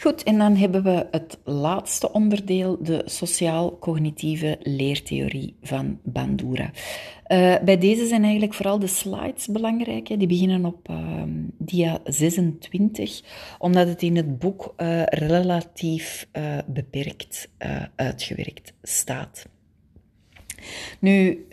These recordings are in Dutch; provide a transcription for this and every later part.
Goed, en dan hebben we het laatste onderdeel, de sociaal-cognitieve leertheorie van Bandura. Uh, bij deze zijn eigenlijk vooral de slides belangrijk. Die beginnen op uh, dia 26, omdat het in het boek uh, relatief beperkt uitgewerkt staat. Nu,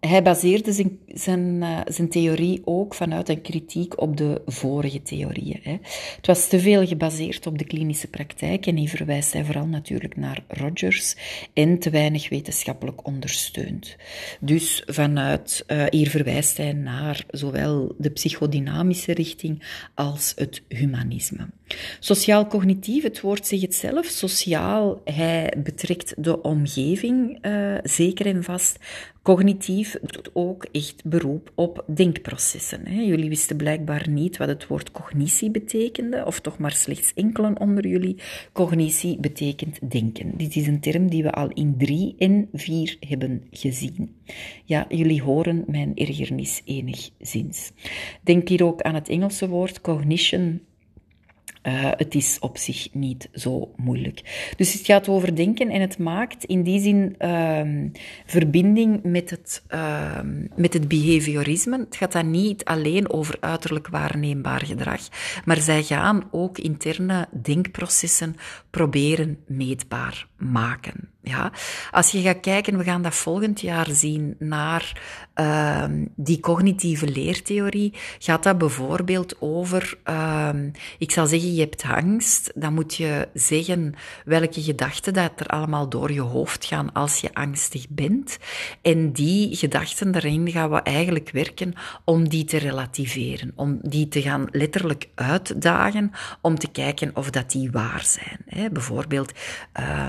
hij baseerde zijn, zijn, uh, zijn, theorie ook vanuit een kritiek op de vorige theorieën. Hè. Het was te veel gebaseerd op de klinische praktijk en hier verwijst hij vooral natuurlijk naar Rogers en te weinig wetenschappelijk ondersteund. Dus vanuit, uh, hier verwijst hij naar zowel de psychodynamische richting als het humanisme. Sociaal-cognitief, het woord zegt het zelf. Sociaal, hij betrekt de omgeving uh, zeker en vast. Cognitief doet ook echt beroep op denkprocessen. Hè. Jullie wisten blijkbaar niet wat het woord cognitie betekende, of toch maar slechts enkelen onder jullie. Cognitie betekent denken. Dit is een term die we al in drie en vier hebben gezien. Ja, jullie horen mijn ergernis enigszins. Denk hier ook aan het Engelse woord cognition uh, het is op zich niet zo moeilijk. Dus het gaat over denken en het maakt in die zin uh, verbinding met het, uh, met het behaviorisme. Het gaat dan niet alleen over uiterlijk waarneembaar gedrag, maar zij gaan ook interne denkprocessen proberen meetbaar maken. Ja, als je gaat kijken, we gaan dat volgend jaar zien naar uh, die cognitieve leertheorie, gaat dat bijvoorbeeld over, uh, ik zal zeggen, je hebt angst, dan moet je zeggen welke gedachten dat er allemaal door je hoofd gaan als je angstig bent. En die gedachten, daarin gaan we eigenlijk werken om die te relativeren, om die te gaan letterlijk uitdagen, om te kijken of dat die waar zijn. Hè. Bijvoorbeeld, uh,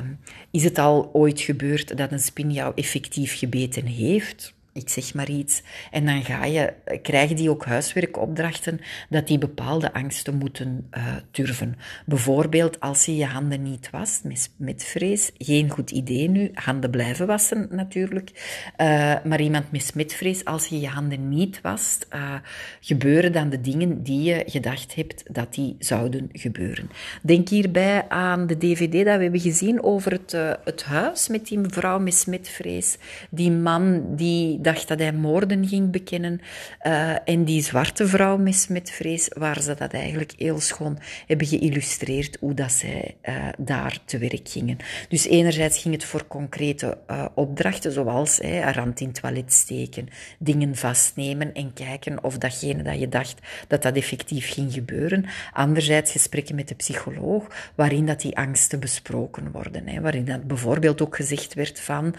is het al ooit gebeurd dat een spin jou effectief gebeten heeft? Ik zeg maar iets. En dan ga je, krijgen die ook huiswerkopdrachten dat die bepaalde angsten moeten durven. Bijvoorbeeld als je je handen niet wast met, met vrees. Geen goed idee nu, handen blijven wassen natuurlijk. Uh, maar iemand met smetvrees, als je je handen niet wast, uh, gebeuren dan de dingen die je gedacht hebt dat die zouden gebeuren. Denk hierbij aan de dvd dat we hebben gezien over het, het huis met die mevrouw met smetvrees. Die man die dacht dat hij moorden ging bekennen. Uh, en die zwarte vrouw met smetvrees, waar ze dat eigenlijk heel schoon hebben geïllustreerd hoe dat zij uh, daar te werk gingen. Dus enerzijds ging het voor concrete uh, opdrachten, zoals hey, rand in toilet steken, dingen vastnemen en kijken of datgene dat je dacht dat dat effectief ging gebeuren. Anderzijds gesprekken met de psycholoog, waarin dat die angsten besproken worden. Waarin dat bijvoorbeeld ook gezegd werd van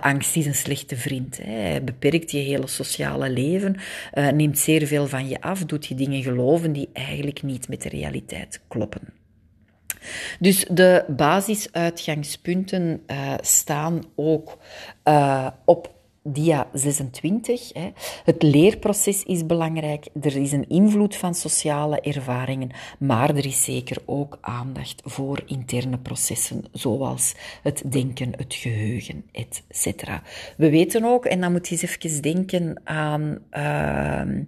angst is een slechte vriend. Beperkt je hele sociale leven, uh, neemt zeer veel van je af, doet je dingen geloven die eigenlijk niet met de realiteit kloppen. Dus de basisuitgangspunten uh, staan ook op dia 26. Hè. Het leerproces is belangrijk. Er is een invloed van sociale ervaringen, maar er is zeker ook aandacht voor interne processen, zoals het denken, het geheugen, etc. We weten ook, en dan moet je eens even denken aan uh,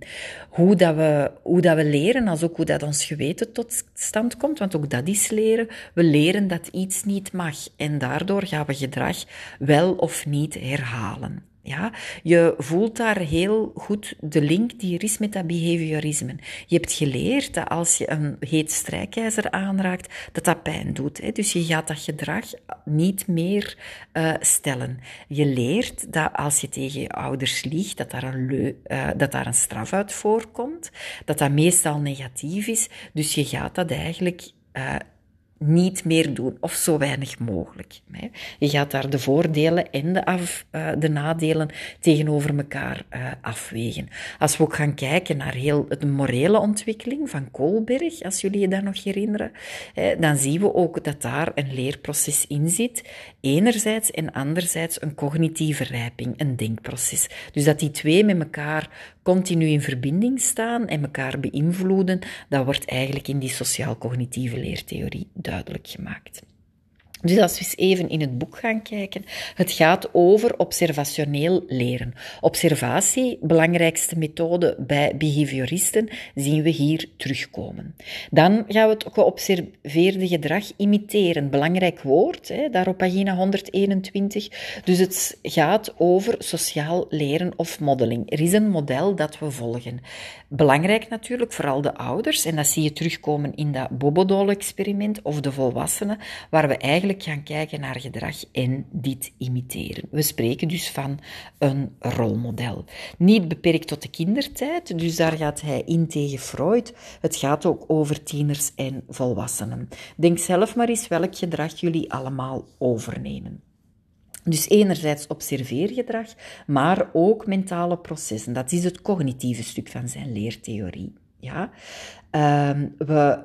hoe, dat we, hoe dat we leren, als ook hoe dat ons geweten tot stand komt, want ook dat is leren. We leren dat iets niet mag en daardoor gaan we gedrag wel of niet herhalen. Ja, je voelt daar heel goed de link die er is met dat behaviorisme. Je hebt geleerd dat als je een heet strijkijzer aanraakt, dat dat pijn doet. Hè? Dus je gaat dat gedrag niet meer uh, stellen. Je leert dat als je tegen je ouders liegt, dat daar een, leu, uh, dat daar een straf uit voorkomt, dat dat meestal negatief is. Dus je gaat dat eigenlijk uh, niet meer doen, of zo weinig mogelijk. Je gaat daar de voordelen en de, af, uh, de nadelen tegenover elkaar uh, afwegen. Als we ook gaan kijken naar heel de morele ontwikkeling van Koolberg, als jullie je dat nog herinneren, dan zien we ook dat daar een leerproces in zit. Enerzijds en anderzijds een cognitieve rijping, een denkproces. Dus dat die twee met elkaar continu in verbinding staan en elkaar beïnvloeden, dat wordt eigenlijk in die sociaal-cognitieve leertheorie duidelijk gemaakt. Dus als we eens even in het boek gaan kijken, het gaat over observationeel leren. Observatie, belangrijkste methode bij behavioristen, zien we hier terugkomen. Dan gaan we het geobserveerde gedrag imiteren. Belangrijk woord, hè, daar op pagina 121. Dus het gaat over sociaal leren of modeling. Er is een model dat we volgen. Belangrijk natuurlijk, vooral de ouders, en dat zie je terugkomen in dat Bobodol-experiment of de volwassenen, waar we eigenlijk gaan kijken naar gedrag en dit imiteren. We spreken dus van een rolmodel. Niet beperkt tot de kindertijd, dus daar gaat hij in tegen Freud. Het gaat ook over tieners en volwassenen. Denk zelf maar eens welk gedrag jullie allemaal overnemen. Dus enerzijds observeergedrag, maar ook mentale processen. Dat is het cognitieve stuk van zijn leertheorie. Ja? Ehm, we,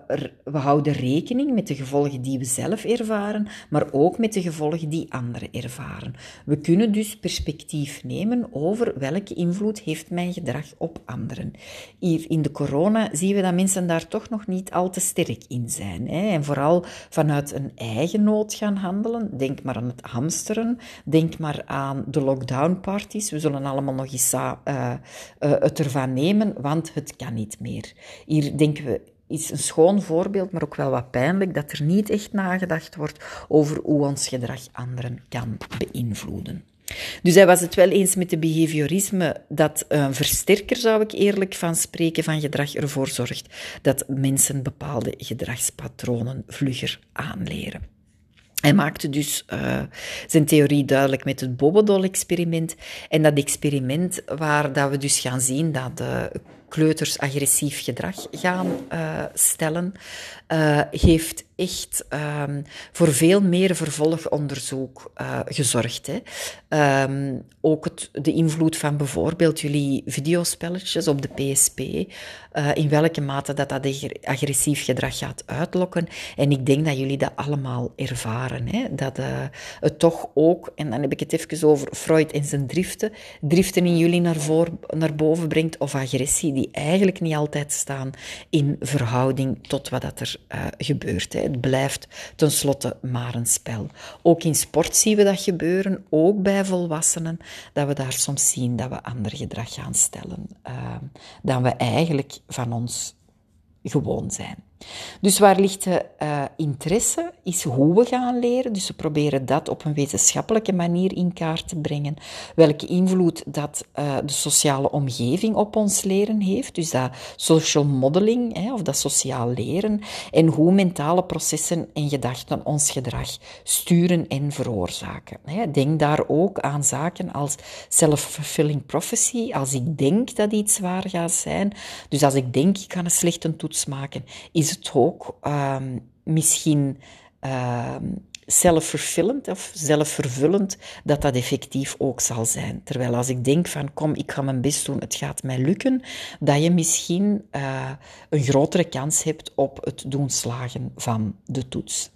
we houden rekening met de gevolgen die we zelf ervaren, maar ook met de gevolgen die anderen ervaren. We kunnen dus perspectief nemen over welke invloed heeft mijn gedrag op anderen. Hier in de corona zien we dat mensen daar toch nog niet al te sterk in zijn. Hè? En vooral vanuit een eigen nood gaan handelen. Denk maar aan het hamsteren, denk maar aan de lockdown-parties. We zullen allemaal nog eens uh, het ervan nemen, want het kan niet meer. Hier denk is een schoon voorbeeld, maar ook wel wat pijnlijk, dat er niet echt nagedacht wordt over hoe ons gedrag anderen kan beïnvloeden. Dus hij was het wel eens met de behaviorisme dat een versterker, zou ik eerlijk van spreken, van gedrag ervoor zorgt dat mensen bepaalde gedragspatronen vlugger aanleren. Hij maakte dus uh, zijn theorie duidelijk met het Bobodol-experiment. En dat experiment waar dat we dus gaan zien dat de kleuters agressief gedrag gaan uh, stellen, uh, heeft echt um, voor veel meer vervolgonderzoek uh, gezorgd. Hè. Um, ook het, de invloed van bijvoorbeeld jullie videospelletjes op de PSP, uh, in welke mate dat dat agressief gedrag gaat uitlokken. En ik denk dat jullie dat allemaal ervaren. Hè. Dat het toch ook, en dan heb ik het even over Freud en zijn driften, driften in jullie naar, voor, naar boven brengt, of agressie die eigenlijk niet altijd staan in verhouding tot wat dat er gebeurt. Het blijft tenslotte maar een spel. Ook in sport zien we dat gebeuren, ook bij volwassenen, dat we daar soms zien dat we ander gedrag gaan stellen uh, dan we eigenlijk van ons gewoon zijn. Dus waar ligt de uh, interesse, is hoe we gaan leren. Dus we proberen dat op een wetenschappelijke manier in kaart te brengen. Welke invloed dat uh, de sociale omgeving op ons leren heeft. Dus dat social modeling, hè, of dat sociaal leren. En hoe mentale processen en gedachten ons gedrag sturen en veroorzaken. Denk daar ook aan zaken als self-fulfilling prophecy. Als ik denk dat iets waar gaat zijn. Dus als ik denk ik kan een slechte toets maken, is is het ook um, misschien um, zelfvervullend of zelfvervullend dat dat effectief ook zal zijn. Terwijl als ik denk van kom, ik ga mijn best doen, het gaat mij lukken, dat je misschien uh, een grotere kans hebt op het doen slagen van de toets.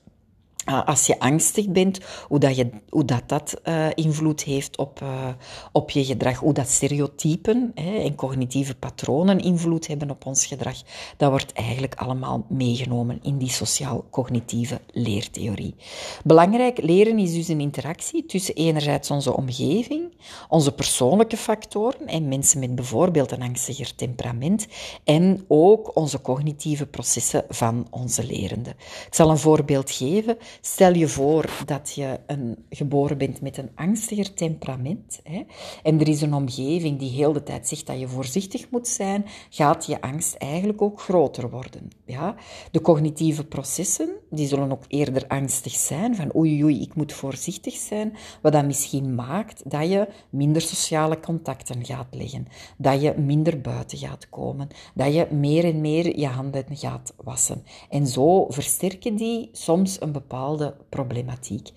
Ah, als je angstig bent, hoe dat je, hoe dat, dat uh, invloed heeft op, uh, op je gedrag, hoe dat stereotypen hè, en cognitieve patronen invloed hebben op ons gedrag, dat wordt eigenlijk allemaal meegenomen in die sociaal-cognitieve leertheorie. Belangrijk, leren is dus een interactie tussen enerzijds onze omgeving, onze persoonlijke factoren en mensen met bijvoorbeeld een angstiger temperament en ook onze cognitieve processen van onze lerende. Ik zal een voorbeeld geven. Stel je voor dat je een, geboren bent met een angstiger temperament hè, en er is een omgeving die heel de tijd zegt dat je voorzichtig moet zijn, gaat je angst eigenlijk ook groter worden. Ja? De cognitieve processen die zullen ook eerder angstig zijn, van oei oei, ik moet voorzichtig zijn, wat dan misschien maakt dat je minder sociale contacten gaat leggen, dat je minder buiten gaat komen, dat je meer en meer je handen gaat wassen. En zo versterken die soms een bepaalde problematiek.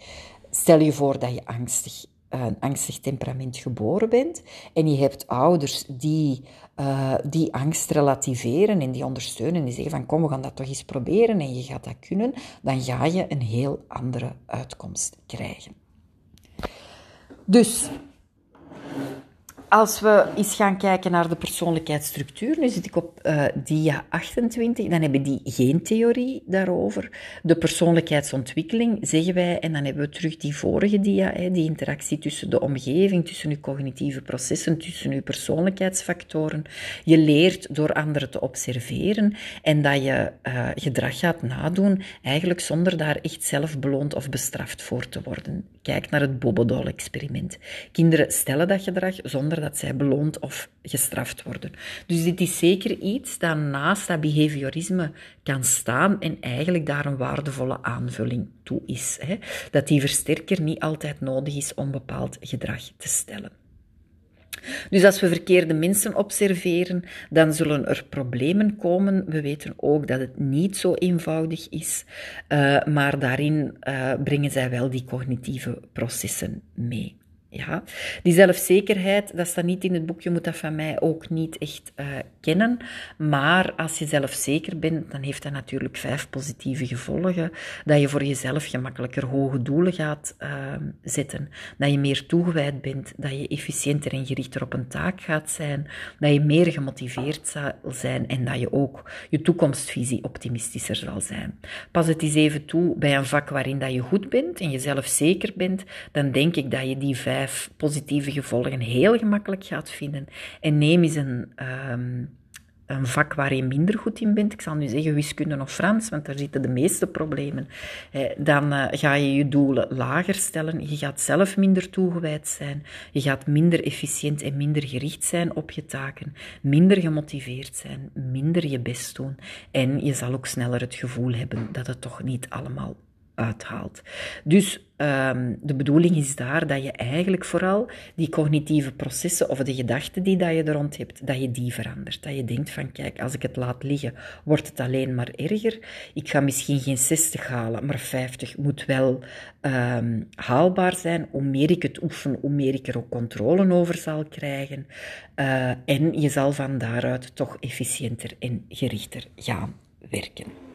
Stel je voor dat je angstig, eh, een angstig temperament geboren bent en je hebt ouders die uh, die angst relativeren en die ondersteunen en die zeggen van kom, we gaan dat toch eens proberen en je gaat dat kunnen, dan ga je een heel andere uitkomst krijgen. Dus als we eens gaan kijken naar de persoonlijkheidsstructuur, nu zit ik op uh, dia 28, dan hebben die geen theorie daarover. De persoonlijkheidsontwikkeling, zeggen wij, en dan hebben we terug die vorige dia, hè, die interactie tussen de omgeving, tussen uw cognitieve processen, tussen uw persoonlijkheidsfactoren. Je leert door anderen te observeren en dat je uh, gedrag gaat nadoen, eigenlijk zonder daar echt zelf beloond of bestraft voor te worden. Kijk naar het Bobodol-experiment. Kinderen stellen dat gedrag zonder dat zij beloond of gestraft worden. Dus dit is zeker iets dat naast dat behaviorisme kan staan en eigenlijk daar een waardevolle aanvulling toe is. Hè? Dat die versterker niet altijd nodig is om bepaald gedrag te stellen. Dus als we verkeerde mensen observeren, dan zullen er problemen komen. We weten ook dat het niet zo eenvoudig is, uh, maar daarin uh, brengen zij wel die cognitieve processen mee. Ja, die zelfzekerheid, dat staat niet in het boek, je moet dat van mij ook niet echt uh, kennen. Maar als je zelfzeker bent, dan heeft dat natuurlijk vijf positieve gevolgen. Dat je voor jezelf gemakkelijker hoge doelen gaat uh, zetten. Dat je meer toegewijd bent. Dat je efficiënter en gerichter op een taak gaat zijn. Dat je meer gemotiveerd zal zijn. En dat je ook je toekomstvisie optimistischer zal zijn. Pas het eens even toe bij een vak waarin dat je goed bent en je zelfzeker bent. Dan denk ik dat je die vijf positieve gevolgen heel gemakkelijk gaat vinden. En neem eens een, um, een vak waar je minder goed in bent. Ik zal nu zeggen wiskunde of Frans, want daar zitten de meeste problemen. Dan uh, ga je je doelen lager stellen. Je gaat zelf minder toegewijd zijn. Je gaat minder efficiënt en minder gericht zijn op je taken. Minder gemotiveerd zijn. Minder je best doen. En je zal ook sneller het gevoel hebben dat het toch niet allemaal Dus um, de bedoeling is daar dat je eigenlijk vooral die cognitieve processen of de gedachten die dat je er rond hebt, dat je die verandert. Dat je denkt van kijk, als ik het laat liggen, wordt het alleen maar erger. Ik ga misschien geen 60 halen, maar 50 moet wel um, haalbaar zijn. Hoe meer ik het oefen, hoe meer ik er ook controle over zal krijgen. Uh, en je zal van daaruit toch efficiënter en gerichter gaan werken.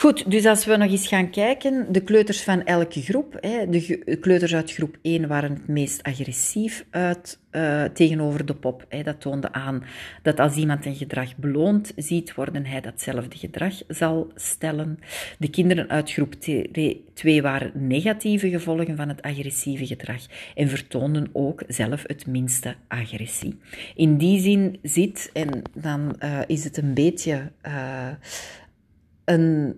Goed, dus als we nog eens gaan kijken, de kleuters van elke groep. Hè, de kleuters uit groep 1 waren het meest agressief uit, uh, tegenover de pop. Hè. Dat toonde aan dat als iemand een gedrag beloond ziet worden, hij datzelfde gedrag zal stellen. De kinderen uit groep 2 waren negatieve gevolgen van het agressieve gedrag en vertoonden ook zelf het minste agressie. In die zin zit, en dan uh, is het een beetje uh, een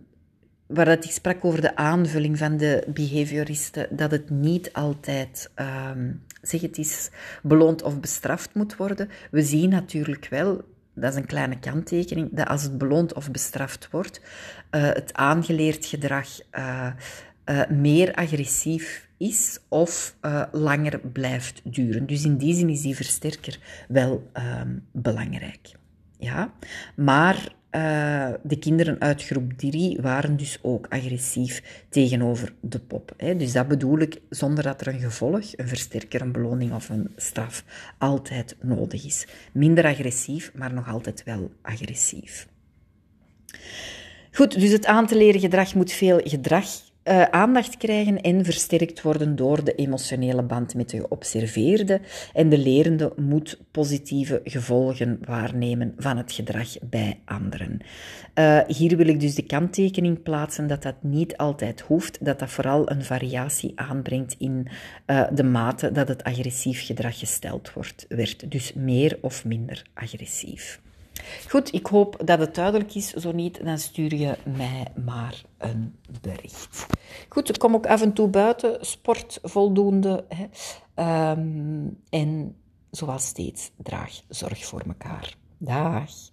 waar dat ik sprak over de aanvulling van de behavioristen, dat het niet altijd, um, zeg het is, beloond of bestraft moet worden. We zien natuurlijk wel, dat is een kleine kanttekening, dat als het beloond of bestraft wordt, uh, het aangeleerd gedrag uh, uh, meer agressief is of langer blijft duren. Dus in die zin is die versterker wel um, belangrijk. Ja, maar uh, de kinderen uit groep 3 waren dus ook agressief tegenover de pop. Hè. Dus dat bedoel ik zonder dat er een gevolg, een versterker, een beloning of een straf altijd nodig is. Minder agressief, maar nog altijd wel agressief. Goed, dus het aan te leren gedrag moet veel gedrag uh, aandacht krijgen en versterkt worden door de emotionele band met de geobserveerde. En de lerende moet positieve gevolgen waarnemen van het gedrag bij anderen. Uh, hier wil ik dus de kanttekening plaatsen dat dat niet altijd hoeft, dat dat vooral een variatie aanbrengt in uh, de mate dat het agressief gedrag gesteld wordt, werd. Dus meer of minder agressief. Goed, ik hoop dat het duidelijk is. Zo niet, dan stuur je mij maar een bericht. Goed, ik kom ook af en toe buiten, sport voldoende. Hè. Um, en zoals steeds, draag zorg voor elkaar. Dag.